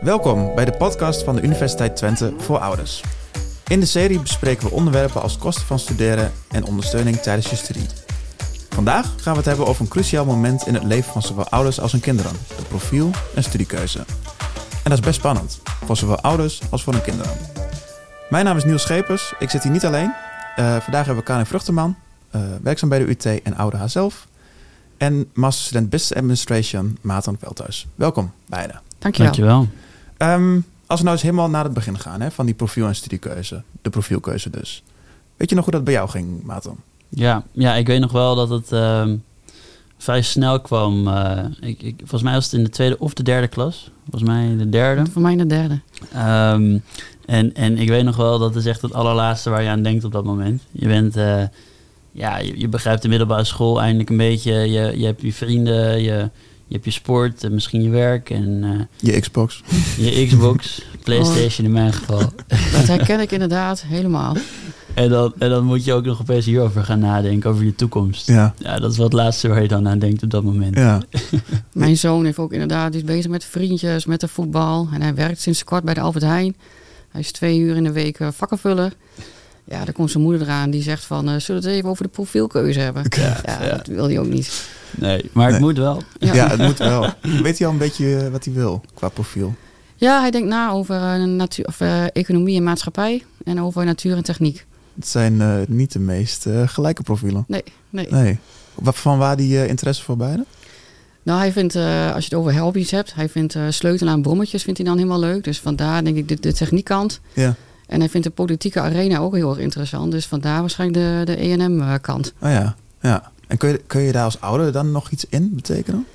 Welkom bij de podcast van de Universiteit Twente voor ouders. In de serie bespreken we onderwerpen als kosten van studeren en ondersteuning tijdens je studie. Vandaag gaan we het hebben over een cruciaal moment in het leven van zowel ouders als hun kinderen, de profiel- en studiekeuze. En dat is best spannend, voor zowel ouders als voor hun kinderen. Mijn naam is Niels Schepers, ik zit hier niet alleen. Eh, vandaag hebben we Karin Vruchterman, uh, werkzaam bij de UT en ouder haarzelf. En masterstudent Business Administration, Maarten Veldhuis. Welkom beiden. Dankjewel. Dankjewel. Um, als we nou eens helemaal naar het begin gaan, hè, van die profiel- en studiekeuze. De profielkeuze dus. Weet je nog hoe dat bij jou ging, Maarten? Ja, ja ik weet nog wel dat het uh, vrij snel kwam. Uh, ik, ik, volgens mij was het in de tweede of de derde klas. Volgens mij de derde. Voor mij de derde. Um, en, en ik weet nog wel, dat is echt het allerlaatste waar je aan denkt op dat moment. Je bent, uh, ja, je, je, begrijpt de middelbare school eindelijk een beetje. Je, je hebt je vrienden, je, je hebt je sport, en misschien je werk en... Uh, je Xbox. Je Xbox, Playstation in mijn geval. Dat herken ik inderdaad helemaal. En dan, en dan moet je ook nog opeens hierover gaan nadenken, over je toekomst. Ja. ja, dat is wat het laatste waar je dan aan denkt op dat moment. Ja. Mijn zoon heeft ook inderdaad, die is bezig met vriendjes, met de voetbal. En hij werkt sinds kort bij de Albert Heijn. Hij is twee uur in de week uh, vakkenvuller. Ja, dan komt zijn moeder eraan die zegt van, uh, zullen we het even over de profielkeuze hebben? Ja, ja, dat wil hij ook niet. Nee, maar het Nee. moet wel. Ja. het moet wel. Weet hij al een beetje eh, wat hij wil qua profiel? Ja, hij denkt na over uh, natuur, of, uh, economie en maatschappij en over natuur en techniek. Het zijn uh, niet de meest uh, gelijke profielen. Nee, nee. nee. Van waar die uh, interesse voor beide? Nou, hij vindt, uh, als je het over hobby's hebt, hij vindt uh, sleutelen aan brommetjes vindt hij dan helemaal leuk. Dus vandaar denk ik de, de techniekkant. Ja. En hij vindt de politieke arena ook heel erg interessant. Dus vandaar waarschijnlijk de, de EM-kant. Oh ja, ja. En kun je, kun je daar als ouder dan nog iets in betekenen?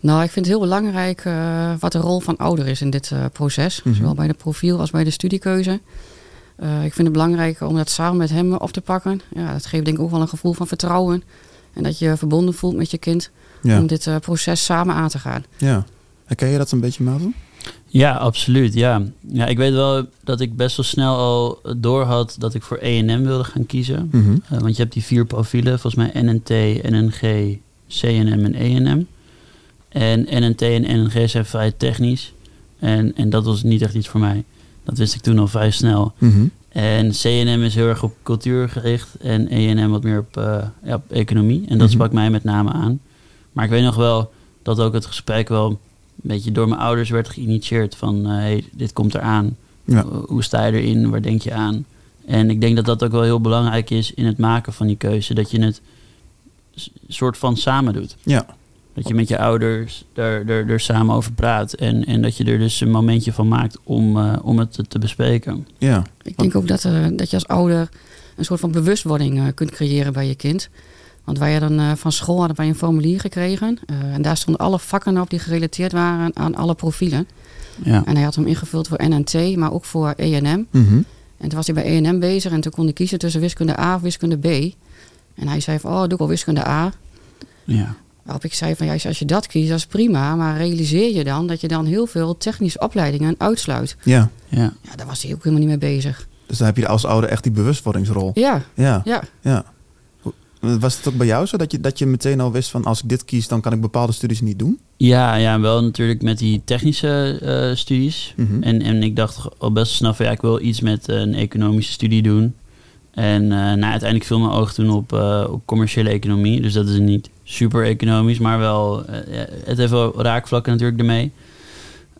Nou, ik vind het heel belangrijk uh, wat de rol van ouder is in dit uh, proces. Mhm. Mm -hmm. Zowel bij de profiel als bij de studiekeuze. Uh, ik vind het belangrijk om dat samen met hem op te pakken. Ja, dat geeft denk ik ook wel een gevoel van vertrouwen. En dat je je verbonden voelt met je kind. Ja. Om dit proces samen aan te gaan. Ja. Herken je dat een beetje, Maarten? Ja, absoluut. Ja. ja, ik weet wel dat ik best wel snel al door had dat ik voor ENM wilde gaan kiezen. Mm -hmm. uh, want je hebt die vier profielen, volgens mij NNT, NNG, CNM en ENM. En NNT en NNG zijn vrij technisch. En, en dat was niet echt iets voor mij. Dat wist ik toen al vrij snel. Mm -hmm. En CNM is heel erg op cultuur gericht en ENM wat meer op, uh, ja, op economie. En dat mm -hmm. sprak mij met name aan. Maar ik weet nog wel dat ook het gesprek wel een beetje door mijn ouders werd geïnitieerd. Van, uh, hey, dit komt eraan. Ja. Hoe sta je erin? Waar denk je aan? En ik denk dat dat ook wel heel belangrijk is in het maken van die keuze. Dat je het soort van samen doet. Ja. Dat je met je ouders er, er, er samen over praat. En, en dat je er dus een momentje van maakt om, uh, om het te, te bespreken. Ja. Ik denk ook dat, uh, dat je als ouder een soort van bewustwording uh, kunt creëren bij je kind. Want wij hadden van school hadden wij een formulier gekregen. en daar stonden alle vakken op die gerelateerd waren aan alle profielen. Ja. En hij had hem ingevuld voor NNT, maar ook voor ENM. Mm -hmm. En toen was hij bij ENM bezig en toen kon hij kiezen tussen wiskunde A of wiskunde B. En hij zei van, oh, doe ik al wiskunde A. Ja. Waarop ik zei van, ja, als je dat kiest, dat is prima. Maar realiseer je dan dat je dan heel veel technische opleidingen uitsluit. Ja. Ja. Ja, daar was hij ook helemaal niet mee bezig. Dus dan heb je als ouder echt die bewustwordingsrol. Ja. Ja. Ja. ja. Was het ook bij jou zo dat je, dat je meteen al wist van als ik dit kies, dan kan ik bepaalde studies niet doen? Ja, ja wel natuurlijk met die technische uh, studies. Mm -hmm. en, en ik dacht al best snel van ja, ik wil iets met uh, een economische studie doen. En uh, nou, uiteindelijk viel mijn oog toen op, uh, op commerciële economie. Dus dat is niet super economisch, maar wel. Het heeft wel raakvlakken natuurlijk ermee.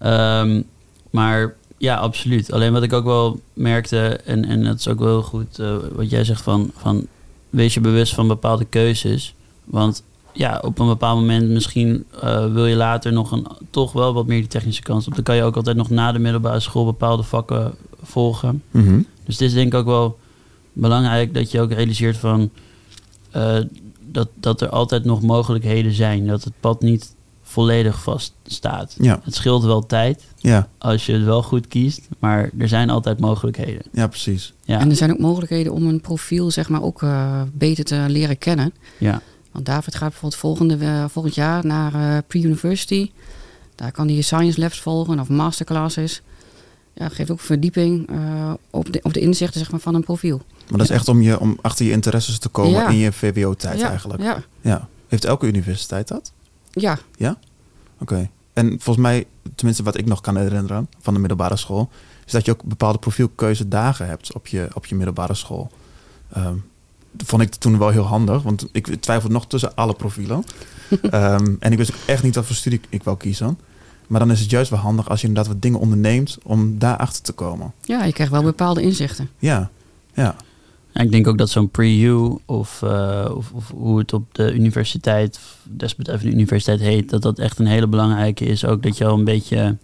Um, maar ja, absoluut. Alleen wat ik ook wel merkte, en, en dat is ook wel goed wat jij zegt van, van wees je bewust van bepaalde keuzes. Want ja, op een bepaald moment misschien uh, wil je later nog een, toch wel wat meer die technische kans op. Dan kan je ook altijd nog na de middelbare school bepaalde vakken volgen. Mm -hmm. Dus het is denk ik ook wel belangrijk dat je ook realiseert van uh, dat, dat er altijd nog mogelijkheden zijn. Dat het pad niet volledig vast staat. Ja. Het scheelt wel tijd Ja, als je het wel goed kiest, maar er zijn altijd mogelijkheden. ja precies. Ja, En er zijn ook mogelijkheden om een profiel zeg maar, ook uh, beter te leren kennen. ja, Want David gaat bijvoorbeeld volgende, uh, volgend jaar naar uh, pre-university. Daar kan hij science labs volgen of masterclasses. Ja, geeft ook verdieping uh, op, de, op de inzichten zeg maar, van een profiel. Maar dat is echt om, je, om achter je interesses te komen Ja. in je VWO-tijd ja, eigenlijk. Ja, Ja. Heeft elke universiteit dat? Ja. Oké. en volgens mij, tenminste wat ik nog kan herinneren van de middelbare school, is dat je ook bepaalde profielkeuzedagen hebt op je, op je middelbare school. Ehm, dat vond ik toen wel heel handig, want ik twijfelde nog tussen alle profielen. Ehm, en ik wist ook echt niet wat voor studie ik wil kiezen. Maar dan is het juist wel handig als je inderdaad wat dingen onderneemt om daarachter te komen. Ja, je krijgt wel bepaalde inzichten. Ja, ja. Ja, ik denk ook dat zo'n pre-U of, eh, of, of hoe het op de universiteit, of desbetreffende universiteit heet, dat dat echt een hele belangrijke is. Ook dat je al een beetje,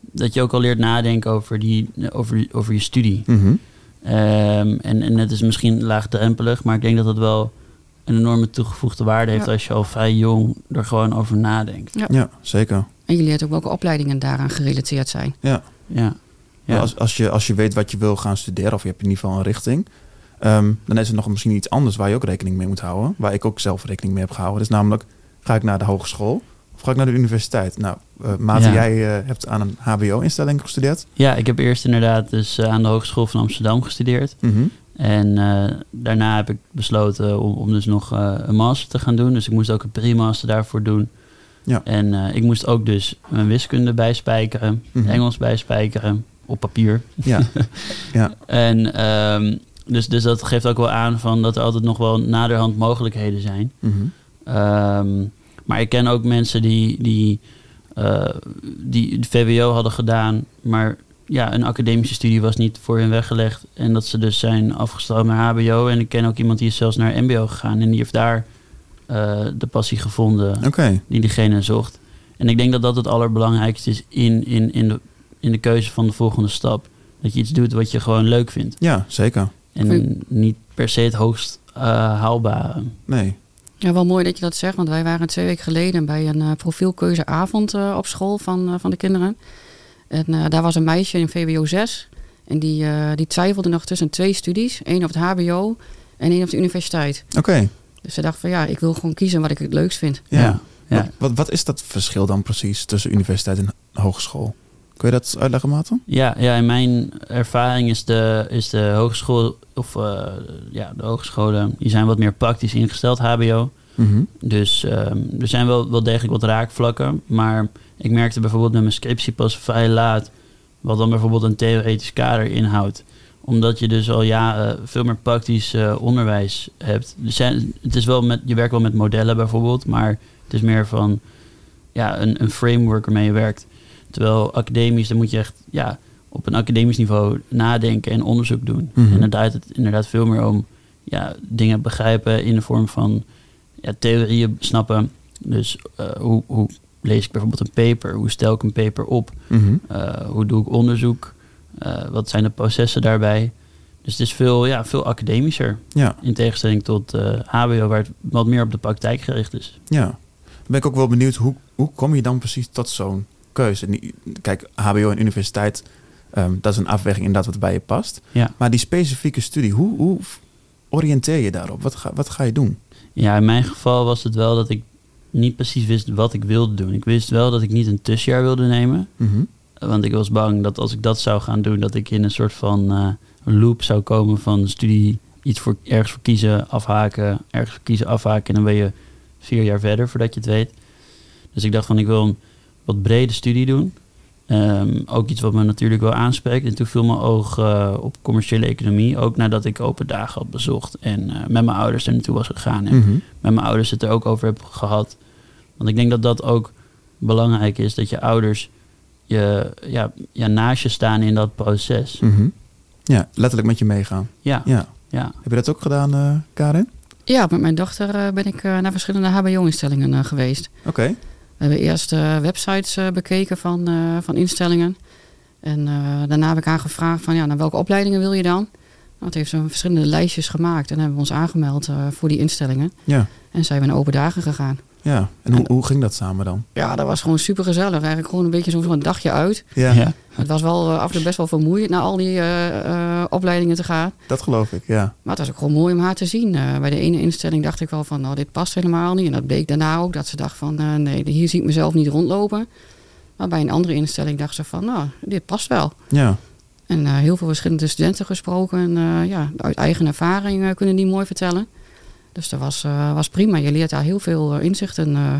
dat je ook al leert nadenken over, die, over, over je studie. Mhm. Ehm, en, en het is misschien laagdrempelig, maar ik denk dat dat wel een enorme toegevoegde waarde heeft Ja. als je al vrij jong er gewoon over nadenkt. Ja. ja zeker. En je leert ook welke opleidingen daaraan gerelateerd zijn. Ja. Ja. Ja. Ja. Als, als, je, als je weet wat je wil gaan studeren, of je hebt in ieder geval een richting, ehm, dan is er nog misschien iets anders waar je ook rekening mee moet houden. Waar ik ook zelf rekening mee heb gehouden. Dat is namelijk, ga ik naar de hogeschool of ga ik naar de universiteit? Nou, Maarten, Ja. jij eh, hebt aan een HBO-instelling gestudeerd. ja, ik heb eerst inderdaad dus eh, aan de Hogeschool van Amsterdam gestudeerd. Mhm. En daarna heb ik besloten om, om dus nog een master te gaan doen. Dus ik moest ook een pre-master daarvoor doen. Ja. En ik moest ook dus mijn wiskunde bijspijkeren, Mhm. Engels bijspijkeren, op papier. Ja. ja. En ehm, dus, dus dat geeft ook wel aan van dat er altijd nog wel naderhand mogelijkheden zijn. Mhm. Ehm, maar ik ken ook mensen die, die, eh, die de VWO hadden gedaan, maar ja, een academische studie was niet voor hen weggelegd. En dat ze dus zijn afgestroomd naar HBO. En ik ken ook iemand die is zelfs naar MBO gegaan en die heeft daar eh, de passie gevonden die diegene zocht. En ik denk dat dat het allerbelangrijkste is in, in, in, de, in de keuze van de volgende stap. Dat je iets doet wat je gewoon leuk vindt. Ja, zeker. En Vind- niet per se het hoogst eh, haalbare. Nee. Ja, wel mooi dat je dat zegt, want wij waren twee weken geleden bij een eh, profielkeuzeavond eh, op school van, eh, van de kinderen. En eh, daar was een meisje in VWO 6 en die, eh, die twijfelde nog tussen twee studies. één op het HBO en één op de universiteit. Oké. Dus ze dacht van ja, ik wil gewoon kiezen wat ik het leukst vind. Ja. Ja, ja. Wat, wat, wat is dat verschil dan precies tussen universiteit en hogeschool? Kun je dat uitleggen, Maarten? Ja, ja, in mijn ervaring is de, is de hogeschool, of eh, ja, de hogescholen, die zijn wat meer praktisch ingesteld, HBO. Mhm. Dus ehm, er zijn wel, wel degelijk wat raakvlakken. Maar ik merkte bijvoorbeeld met mijn scriptie pas vrij laat, wat dan bijvoorbeeld een theoretisch kader inhoudt. Omdat je dus al jaren veel meer praktisch eh, onderwijs hebt. Zijn, het is wel met, je werkt wel met modellen bijvoorbeeld, maar het is meer van ja, een, een framework waarmee je werkt. Terwijl academisch, dan moet je echt ja, op een academisch niveau nadenken en onderzoek doen. Mhm. En dan draait het inderdaad veel meer om ja, dingen begrijpen in de vorm van ja, theorieën snappen. Dus eh, hoe, hoe lees ik bijvoorbeeld een paper? Hoe stel ik een paper op? Mhm. Eh, hoe doe ik onderzoek? Eh, wat zijn de processen daarbij? Dus het is veel, ja, veel academischer. Ja, In tegenstelling tot HBO, waar het wat meer op de praktijk gericht is. ja. Dan ben ik ook wel benieuwd, hoe, hoe kom je dan precies tot zo'n keuze? Kijk, HBO en universiteit, ehm, dat is een afweging inderdaad wat bij je past. Ja. Maar die specifieke studie, hoe, hoe oriënteer je daarop? Wat ga, wat ga je doen? ja, in mijn geval was het wel dat ik niet precies wist wat ik wilde doen. Ik wist wel dat ik niet een tussenjaar wilde nemen. Mhm. Want ik was bang dat als ik dat zou gaan doen, dat ik in een soort van eh, loop zou komen van studie, iets voor ergens voor kiezen, afhaken, ergens voor kiezen, afhaken. En dan ben je vier jaar verder voordat je het weet. Dus ik dacht van ik wil een wat brede studie doen. Ehm, ook iets wat me natuurlijk wel aanspreekt. En toen viel mijn oog eh, op commerciële economie. Ook nadat ik open dagen had bezocht en eh, met mijn ouders er naartoe was gegaan. En Mhm. met mijn ouders het er ook over heb gehad. Want ik denk dat dat ook belangrijk is, dat je ouders je, ja, ja, naast je staan in dat proces. Mhm. Ja, letterlijk met je meegaan. Ja, ja. Ja. Heb je dat ook gedaan, eh, Karin? Ja, met mijn dochter ben ik naar verschillende HBO-instellingen geweest. Oké. We hebben eerst eh, websites eh, bekeken van, eh, van instellingen. En daarna heb ik haar gevraagd van ja, naar welke opleidingen wil je dan? Nou, het heeft ze verschillende lijstjes gemaakt en hebben we ons aangemeld voor die instellingen. Ja. En zijn we naar open dagen gegaan. Ja. En hoe, hoe ging dat samen dan? Ja, dat was gewoon super gezellig. Eigenlijk gewoon een beetje zo'n dagje uit. Ja, Ja. Het was wel eh, af en toe best wel vermoeiend naar al die eh, eh, opleidingen te gaan. dat geloof ik. Ja. Maar het was ook gewoon mooi om haar te zien. Eh, bij de ene instelling dacht ik wel van, nou, dit past helemaal niet. En dat bleek daarna ook, dat ze dacht van, eh, nee, hier zie ik mezelf niet rondlopen. Maar bij een andere instelling dacht ze van, nou, dit past wel. Ja. En eh, heel veel verschillende studenten gesproken. En eh, ja, uit eigen ervaring kunnen die mooi vertellen. Dus dat was, eh, was prima. Je leert daar heel veel eh, inzichten eh,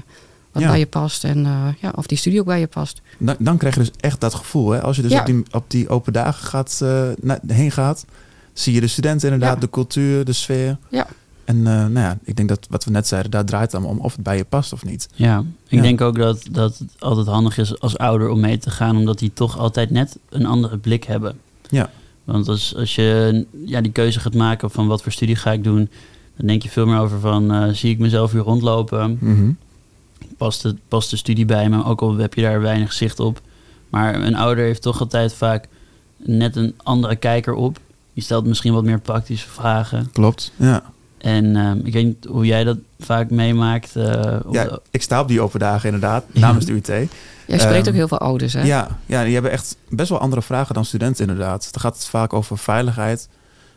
wat Ja. bij je past en eh, ja, of die studie ook bij je past. Dan, dan krijg je dus echt dat gevoel. Hè? Als je dus Ja. op, die, op die open dagen gaat, eh, heen gaat, zie je de studenten inderdaad, Ja. de cultuur, de sfeer. Ja. En eh, nou ja, ik denk dat wat we net zeiden, daar draait het allemaal om of het bij je past of niet. Ja, ik Ja. denk ook dat, dat het altijd handig is als ouder om mee te gaan, omdat die toch altijd net een andere blik hebben. Ja. Want als, als je ja, die keuze gaat maken van wat voor studie ga ik doen, dan denk je veel meer over van eh, zie ik mezelf hier rondlopen, Mhm. past, het, past de studie bij me, ook al heb je daar weinig zicht op. Maar een ouder heeft toch altijd vaak net een andere kijker op. Die stelt misschien wat meer praktische vragen. Klopt. Ja. En ehm, ik weet niet hoe jij dat vaak meemaakt. eh, ja, de- ik sta op die open dagen inderdaad, Ja. namens de UT. Jij spreekt Ehm, ook heel veel ouders, hè? Ja, ja, die hebben echt best wel andere vragen dan studenten inderdaad. Dan gaat het vaak over veiligheid,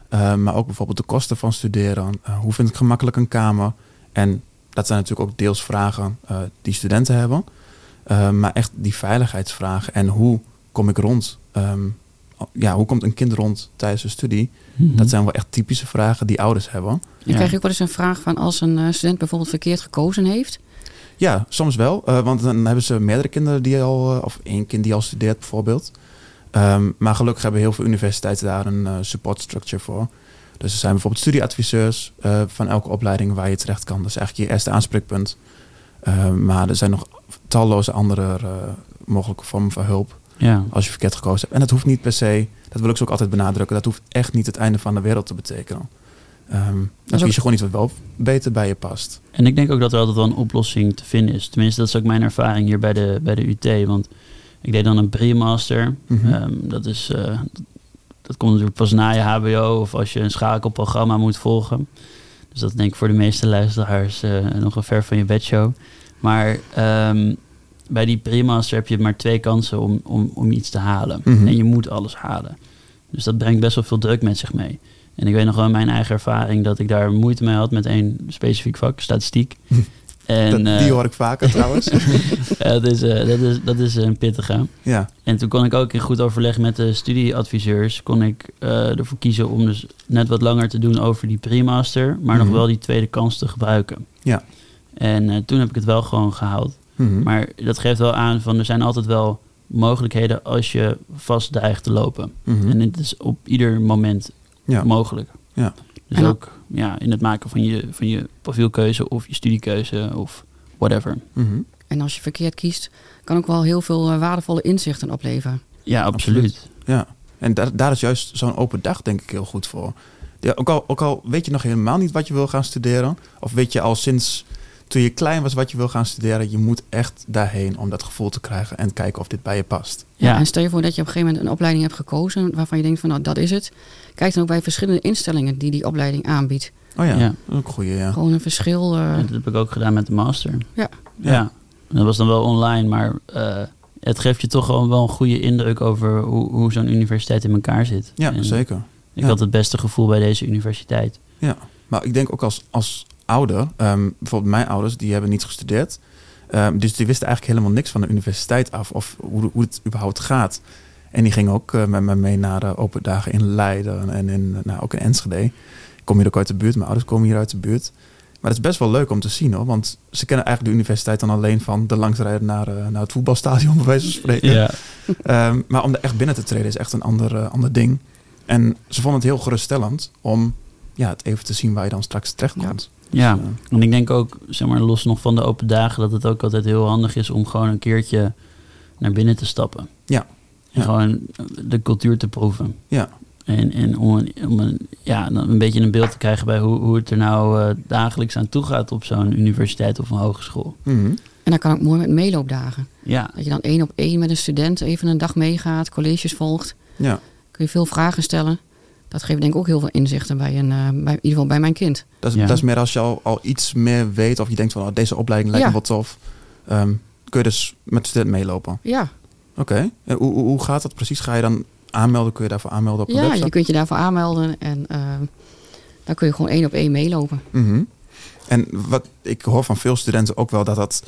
eh, maar ook bijvoorbeeld de kosten van studeren. Eh, hoe vind ik gemakkelijk een kamer? En dat zijn natuurlijk ook deels vragen eh, die studenten hebben. Maar echt die veiligheidsvragen en hoe kom ik rond? Ehm, ja, hoe komt een kind rond tijdens de studie? Mhm. Dat zijn wel echt typische vragen die ouders hebben. Dan Ja. krijg je ook wel eens een vraag van als een student bijvoorbeeld verkeerd gekozen heeft. Ja, soms wel. eh, want dan hebben ze meerdere kinderen die al, of één kind die al studeert bijvoorbeeld. Ehm, maar gelukkig hebben heel veel universiteiten daar een eh, support structure voor. Dus er zijn bijvoorbeeld studieadviseurs eh, van elke opleiding waar je terecht kan. Dat is eigenlijk je eerste aanspreekpunt. Ehm, maar er zijn nog talloze andere eh, mogelijke vormen van hulp Ja. als je verkeerd gekozen hebt. En dat hoeft niet per se, dat wil ik ze ook altijd benadrukken, dat hoeft echt niet het einde van de wereld te betekenen. Ehm dan kies je gewoon iets wat wel beter bij je past. En ik denk ook dat er altijd wel een oplossing te vinden is. Tenminste, dat is ook mijn ervaring hier bij de, bij de UT. Want ik deed dan een pre-master. Mhm. Ehm, dat, is, eh, dat komt natuurlijk pas na je HBO of als je een schakelprogramma moet volgen. Dus dat denk ik voor de meeste luisteraars eh, nog een ver van je bedshow. Maar ehm, bij die pre-master heb je maar twee kansen om, om, om iets te halen. Mhm. En je moet alles halen. Dus dat brengt best wel veel druk met zich mee. En ik weet nog wel in mijn eigen ervaring dat ik daar moeite mee had met één specifiek vak, statistiek. En, Dat- eh, die hoor ik vaker trouwens. ja, dat is, eh, dat is, dat is een pittige. ja. En toen kon ik ook in goed overleg met de studieadviseurs... kon ik eh, ervoor kiezen om dus net wat langer te doen over die pre-master... maar Mhm. nog wel die tweede kans te gebruiken. Ja. En eh, toen heb ik het wel gewoon gehaald. Mhm. Maar dat geeft wel aan van er zijn altijd wel mogelijkheden... als je vast dreigt te lopen. Mhm. En het is op ieder moment ja. mogelijk. Ja. Dus En ook ja, in het maken van je, van je profielkeuze of je studiekeuze of whatever. Mhm. En als je verkeerd kiest, kan ook wel heel veel eh, waardevolle inzichten opleveren. Ja, absoluut. Ja, en daar, daar is juist zo'n open dag denk ik heel goed voor. Ja, ook, al, ook al weet je nog helemaal niet wat je wil gaan studeren, of weet je al sinds toen je klein was wat je wil gaan studeren, je moet echt daarheen om dat gevoel te krijgen en kijken of dit bij je past. Ja. Ja. En stel je voor dat je op een gegeven moment een opleiding hebt gekozen waarvan je denkt van nou dat is het. Kijk dan ook bij verschillende instellingen die die opleiding aanbiedt. Oh ja, Ja. dat is ook een goeie, ja. Gewoon een verschil. eh, Ja, dat heb ik ook gedaan met de master. Ja. Ja. Dat was dan wel online, maar eh, het geeft je toch gewoon wel een goede indruk over hoe, hoe zo'n universiteit in elkaar zit. Ja, En zeker. Ik Ja. had het beste gevoel bij deze universiteit. Maar ik denk ook als, als ouder, ehm, bijvoorbeeld mijn ouders, die hebben niet gestudeerd. Ehm, dus die wisten eigenlijk helemaal niks van de universiteit af of hoe, hoe het überhaupt gaat. En die gingen ook eh, met me mee naar de open dagen in Leiden en in, nou, ook in Enschede. Ik kom hier ook uit de buurt, mijn ouders komen hier uit de buurt. Maar het is best wel leuk om te zien hoor, want ze kennen eigenlijk de universiteit dan alleen van de langsrijden naar, eh, naar het voetbalstadion, bij wijze van spreken. Ehm, maar om er echt binnen te treden is echt een ander, eh, ander ding. En ze vonden het heel geruststellend om ja, het even te zien waar je dan straks terecht komt. Ja, Dus, eh, en ik denk ook, zeg maar, los nog van de open dagen, dat het ook altijd heel handig is om gewoon een keertje naar binnen te stappen. Ja. En Ja. gewoon de cultuur te proeven. Ja. En, en om, een, om een, ja, een beetje een beeld te krijgen bij hoe, hoe het er nou eh, dagelijks aan toe gaat op zo'n universiteit of een hogeschool. mhm. en dan kan ook mooi met meeloopdagen. Ja, Dat je dan één op één met een student even een dag meegaat, colleges volgt. ja. Kun je veel vragen stellen. Dat geeft denk ik ook heel veel inzichten bij een, eh, bij, in ieder geval bij mijn kind. Dat, is, Ja. dat is meer als je al, al iets meer weet of je denkt van oh, deze opleiding lijkt Ja. me wel tof. Ehm, kun je dus met de student meelopen. Ja, Oké. En hoe, hoe, hoe gaat dat precies? Ga je dan aanmelden? Kun je daarvoor aanmelden op een ja website? je kunt je daarvoor aanmelden en eh, dan kun je gewoon één op één meelopen. Mhm. En wat ik hoor van veel studenten ook wel dat dat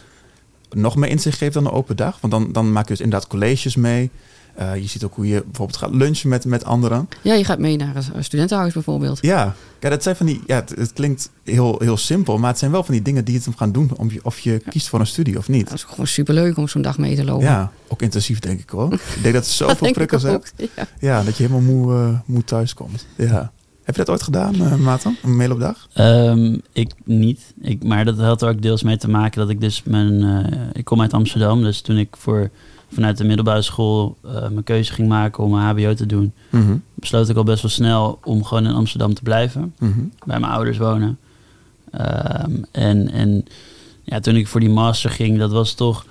nog meer inzicht geeft dan een open dag. Want dan, dan maak je dus inderdaad colleges mee. Eh, je ziet ook hoe je bijvoorbeeld gaat lunchen met, met anderen. Ja, je gaat mee naar een studentenhuis bijvoorbeeld. Ja, ja dat zijn van die. Ja, het, het klinkt heel, heel simpel, maar het zijn wel van die dingen die je gaan doen om je, of je kiest voor een studie of niet. Ja, dat is gewoon superleuk om zo'n dag mee te lopen. Ja, ook intensief denk ik hoor. Ik denk dat het zoveel prikkels ook, hebt. Ja. Ja, dat je helemaal moe, eh, moe thuis komt. Ja. Heb je dat ooit gedaan, eh Maarten? Een meeloopdag? Ehm, ik niet. Ik, maar dat had er ook deels mee te maken dat ik dus mijn... eh, ik kom uit Amsterdam, dus toen ik voor, vanuit de middelbare school eh, mijn keuze ging maken om een hbo te doen... Mhm, besloot ik al best wel snel om gewoon in Amsterdam te blijven. mhm. Bij mijn ouders wonen. Ehm, en, en ja, toen ik voor die master ging, dat was toch...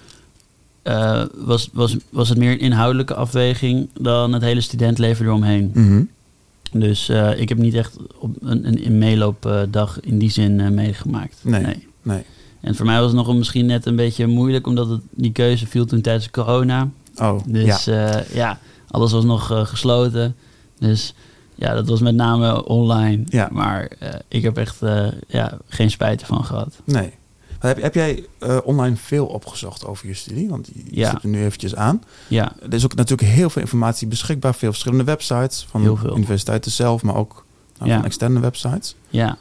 eh, was, was, was het meer een inhoudelijke afweging dan het hele studentleven eromheen. Mhm. Dus eh, ik heb niet echt op een, een, meeloopdag in die zin meegemaakt. Nee. Nee. En voor mij was het nog een- misschien net een beetje moeilijk, omdat het, die keuze viel toen tijdens corona. Oh, Dus ja. ja, ja alles was nog eh, gesloten. Dus ja, dat was met name online. Ja. Maar eh, ik heb echt eh, ja, geen spijt ervan gehad. Nee. Maar Heb, heb jij eh, online veel opgezocht over je studie? Want je, Ja. zit er nu eventjes aan. Ja, Er is ook natuurlijk heel veel informatie beschikbaar. Veel verschillende websites van Heel veel. universiteiten zelf, maar ook nou, Ja. van externe websites. ja.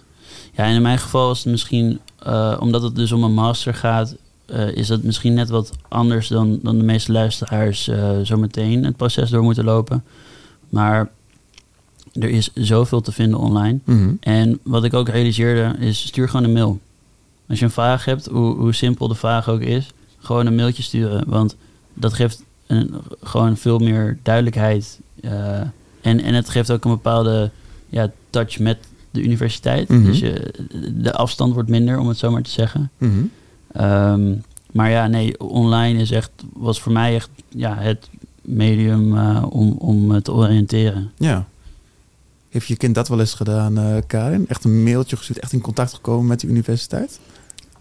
ja, en in mijn geval was het misschien, eh, omdat het dus om een master gaat, eh, is dat misschien net wat anders dan, dan de meeste luisteraars eh zo meteen het proces door moeten lopen. Maar er is zoveel te vinden online. Mhm. En wat ik ook realiseerde is, stuur gewoon een mail. Als je een vraag hebt, hoe, hoe simpel de vraag ook is, gewoon een mailtje sturen. Want dat geeft een, gewoon veel meer duidelijkheid. en, en het geeft ook een bepaalde ja, touch met de universiteit. Mhm. Dus je, de afstand wordt minder, om het zo maar te zeggen. Mhm. Ehm, maar ja, nee, online is echt, was voor mij echt ja, het medium eh, om, om te oriënteren. Ja. Heeft je kind dat wel eens gedaan, eh, Karin? Echt een mailtje gestuurd, echt in contact gekomen met de universiteit?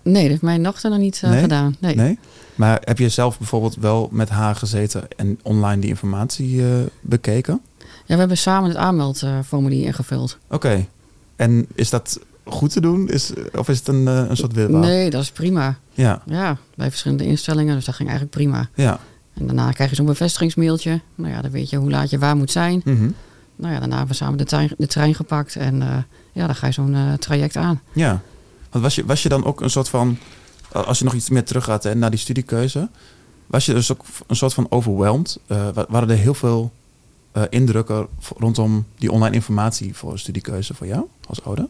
Nee, dat heeft mijn dochter nog niet eh, Nee? gedaan. Nee. Nee? Maar heb je zelf bijvoorbeeld wel met haar gezeten en online die informatie eh, bekeken? Ja, we hebben samen het aanmeldformulier ingevuld. Oké. En is dat goed te doen? Is, of is het een, eh, een soort wirwar? Nee, dat is prima. Ja, Ja, bij verschillende instellingen, dus dat ging eigenlijk prima. ja. En daarna krijg je zo'n bevestigingsmailtje. Nou ja, dan weet je hoe laat je waar moet zijn. Mhm. Nou ja, daarna hebben we samen de trein, de trein gepakt. En eh, ja, dan ga je zo'n eh, traject aan. Ja. Want was je, was je dan ook een soort van, als je nog iets meer teruggaat hè, naar die studiekeuze, was je dus ook een soort van overwhelmed? Wa- waren er heel veel eh, indrukken rondom die online informatie voor studiekeuze voor jou als ouder?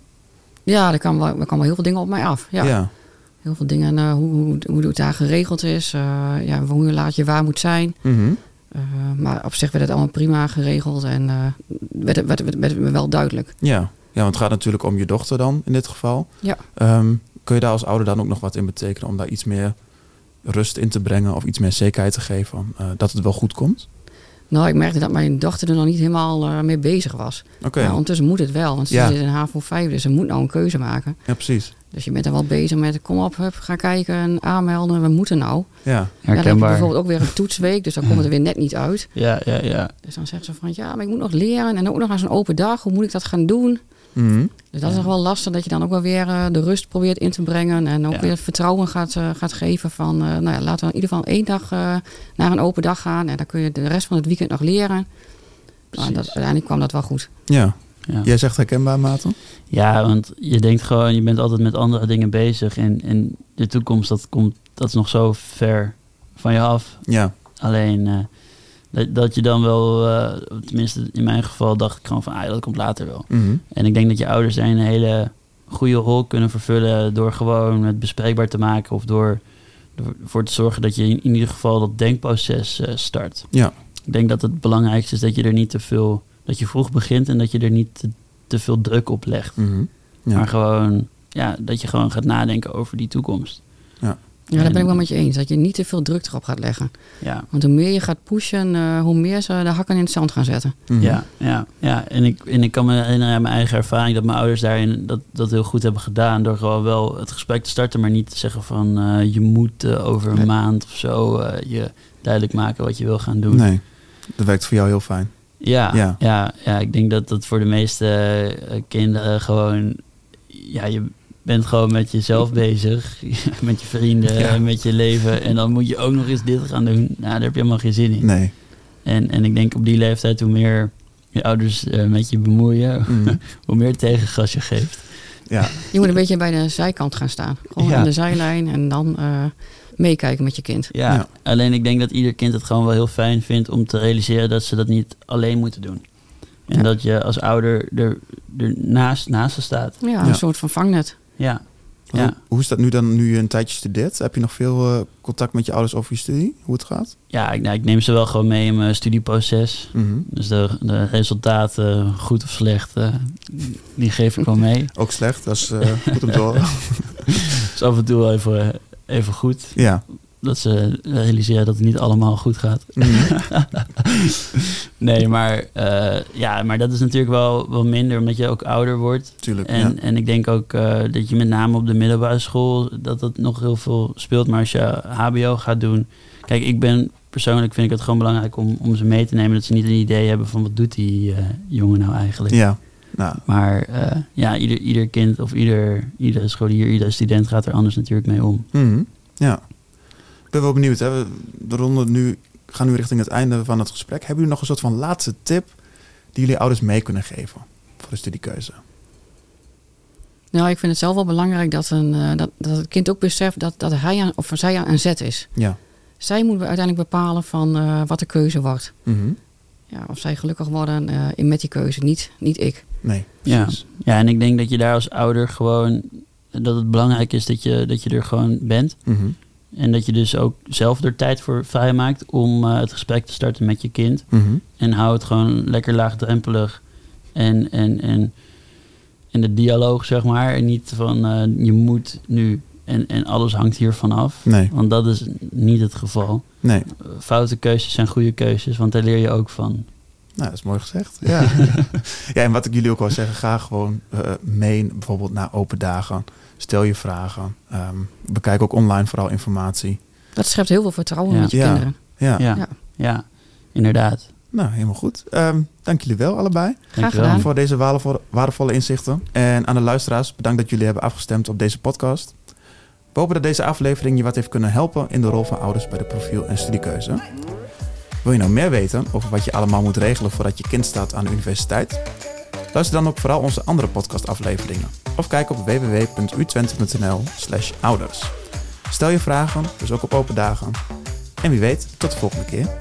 Ja, er kwamen wel, er wel heel veel dingen op mij af. Ja, ja. heel veel dingen, eh, hoe, hoe, hoe het daar geregeld is. eh, ja, hoe laat je waar moet zijn. Mhm. Eh, maar op zich werd het allemaal prima geregeld. En werd, het- werd, werd, werd me wel duidelijk. Ja. ja, want het gaat natuurlijk om je dochter dan in dit geval. Ja. Ehm, kun je daar als ouder dan ook nog wat in betekenen om daar iets meer rust in te brengen of iets meer zekerheid te geven dat het wel goed komt? Nou, ik merkte dat mijn dochter er nog niet helemaal eh, mee bezig was. Oké, Maar ondertussen moet het wel, want ze Ja. zit in HAVO 5, dus ze moet nou een keuze maken. ja precies. Dus je bent er wel bezig met, kom op, hup, ga kijken en aanmelden, we moeten nou. Ja, Ja, dan heb je Herkenbaar. bijvoorbeeld ook weer een toetsweek, dus dan komt het er weer net niet uit. Ja, ja, ja. Dus dan zeggen ze van, ja, maar ik moet nog leren en ook nog aan zo'n open dag, hoe moet ik dat gaan doen? Mhm. Dus dat is nog wel lastig, dat je dan ook wel weer eh, de rust probeert in te brengen en ook Ja. weer het vertrouwen gaat, eh, gaat geven van, eh, nou ja, laten we in ieder geval één dag eh, naar een open dag gaan en dan kun je de rest van het weekend nog leren. Nou, dat, uiteindelijk kwam dat wel goed. ja. Ja. Jij zegt herkenbaar, Maarten? Ja, want je denkt gewoon, je bent altijd met andere dingen bezig. En, en de toekomst, dat, komt, dat is nog zo ver van je af. Ja. Alleen eh, dat, dat je dan wel, eh, tenminste in mijn geval, dacht ik gewoon van, ah, dat komt later wel. Mhm. En ik denk dat je ouders daar een hele goede rol kunnen vervullen door gewoon het bespreekbaar te maken of door, ervoor te zorgen dat je in, in ieder geval dat denkproces eh, start. Ja. Ik denk dat het belangrijkste is dat je er niet te veel, dat je vroeg begint en dat je er niet te, te veel druk op legt. Mhm. Ja. Maar gewoon, ja, dat je gewoon gaat nadenken over die toekomst. Ja, daar ben ik wel met je eens. Dat je niet te veel druk erop gaat leggen. Ja, Want hoe meer je gaat pushen, eh, hoe meer ze de hakken in het zand gaan zetten. Mhm. ja, ja, ja. En, ik, en ik kan me herinneren aan mijn eigen ervaring dat mijn ouders daarin dat, dat heel goed hebben gedaan. Door gewoon wel het gesprek te starten, maar niet te zeggen van eh, je moet eh, over een Nee. maand of zo eh, je duidelijk maken wat je wil gaan doen. Nee, dat werkt voor jou heel fijn. Ja, Ja. ja. Ja, ik denk dat dat voor de meeste kinderen gewoon, ja, je bent gewoon met jezelf bezig, met je vrienden, Ja. met je leven. En dan moet je ook nog eens dit gaan doen. Nou, daar heb je helemaal geen zin in. Nee. En, en ik denk op die leeftijd, hoe meer je ouders eh, met je bemoeien, Mhm. hoe meer tegengas je geeft. Ja, Je moet een beetje bij de zijkant gaan staan. Gewoon Ja. aan de zijlijn en dan eh, meekijken met je kind. Ja, Ja. alleen ik denk dat ieder kind het gewoon wel heel fijn vindt om te realiseren dat ze dat niet alleen moeten doen. En Ja. dat je als ouder er, er naast, naast ze staat. Ja, Ja. een soort van vangnet. Ja, hoe, Ja. hoe is dat nu dan, nu je een tijdje studeert? Heb je nog veel eh, contact met je ouders over je studie? Hoe het gaat? ja ik, nou, ik neem ze wel gewoon mee in mijn studieproces. Mhm. Dus de, de resultaten, goed of slecht, eh, die geef ik wel mee. Ook slecht, dat is eh, goed om te horen. Dus af en toe wel even, even goed. Ja. Dat ze realiseren dat het niet allemaal goed gaat. Mhm. Nee, maar, eh, ja, maar dat is natuurlijk wel, wel minder, omdat je ook ouder wordt. Tuurlijk, En, ja. en ik denk ook eh, dat je met name op de middelbare school dat dat nog heel veel speelt. Maar als je HBO gaat doen. Kijk, ik ben persoonlijk vind ik het gewoon belangrijk om, om ze mee te nemen. Dat ze niet een idee hebben van wat doet die eh, jongen nou eigenlijk. Ja, nou, Maar ja, ieder, ieder kind of ieder, iedere scholier, iedere student gaat er anders natuurlijk mee om. mhm. ja. Ik ben wel benieuwd. Hè? We de ronde nu, gaan nu richting het einde van het gesprek. Hebben jullie nog een soort van laatste tip die jullie ouders mee kunnen geven voor de studiekeuze? Nou, ik vind het zelf wel belangrijk dat, een, eh, dat, dat het kind ook beseft dat, dat hij aan, of zij aan zet is. Ja. Zij moeten uiteindelijk bepalen van eh, wat de keuze wordt. Mhm. Ja, of zij gelukkig worden eh, in met die keuze, niet, niet ik. Nee, Ja. precies. Ja, en ik denk dat je daar als ouder gewoon, dat het belangrijk is dat je, dat je er gewoon bent. Mhm. En dat je dus ook zelf er tijd voor vrij maakt om eh, het gesprek te starten met je kind. Mhm. En hou het gewoon lekker laagdrempelig. En, en, en, en de dialoog, zeg maar. En niet van eh, je moet nu en, en alles hangt hiervan af. Nee, Want dat is niet het geval. nee. Foute keuzes zijn goede keuzes, want daar leer je ook van. Nou, dat is mooi gezegd. Ja. ja, en wat ik jullie ook wil zeggen, ga gewoon eh, mee bijvoorbeeld naar open dagen. Stel je vragen. Ehm, bekijk ook online vooral informatie. Dat schept heel veel vertrouwen Ja. met je Ja. kinderen. Ja, Ja, Ja. ja. inderdaad. nou helemaal goed. Ehm, dank jullie wel allebei Graag gedaan. voor deze waardevolle, waardevolle inzichten. En aan de luisteraars, bedankt dat jullie hebben afgestemd op deze podcast. We hopen dat deze aflevering je wat heeft kunnen helpen in de rol van ouders bij de profiel- en studiekeuze. Wil je nou meer weten over wat je allemaal moet regelen voordat je kind staat aan de universiteit? Luister dan ook vooral onze andere podcastafleveringen. Of kijk op www.utwente.nl slash ouders. Stel je vragen, dus ook op open dagen. En wie weet, tot de volgende keer.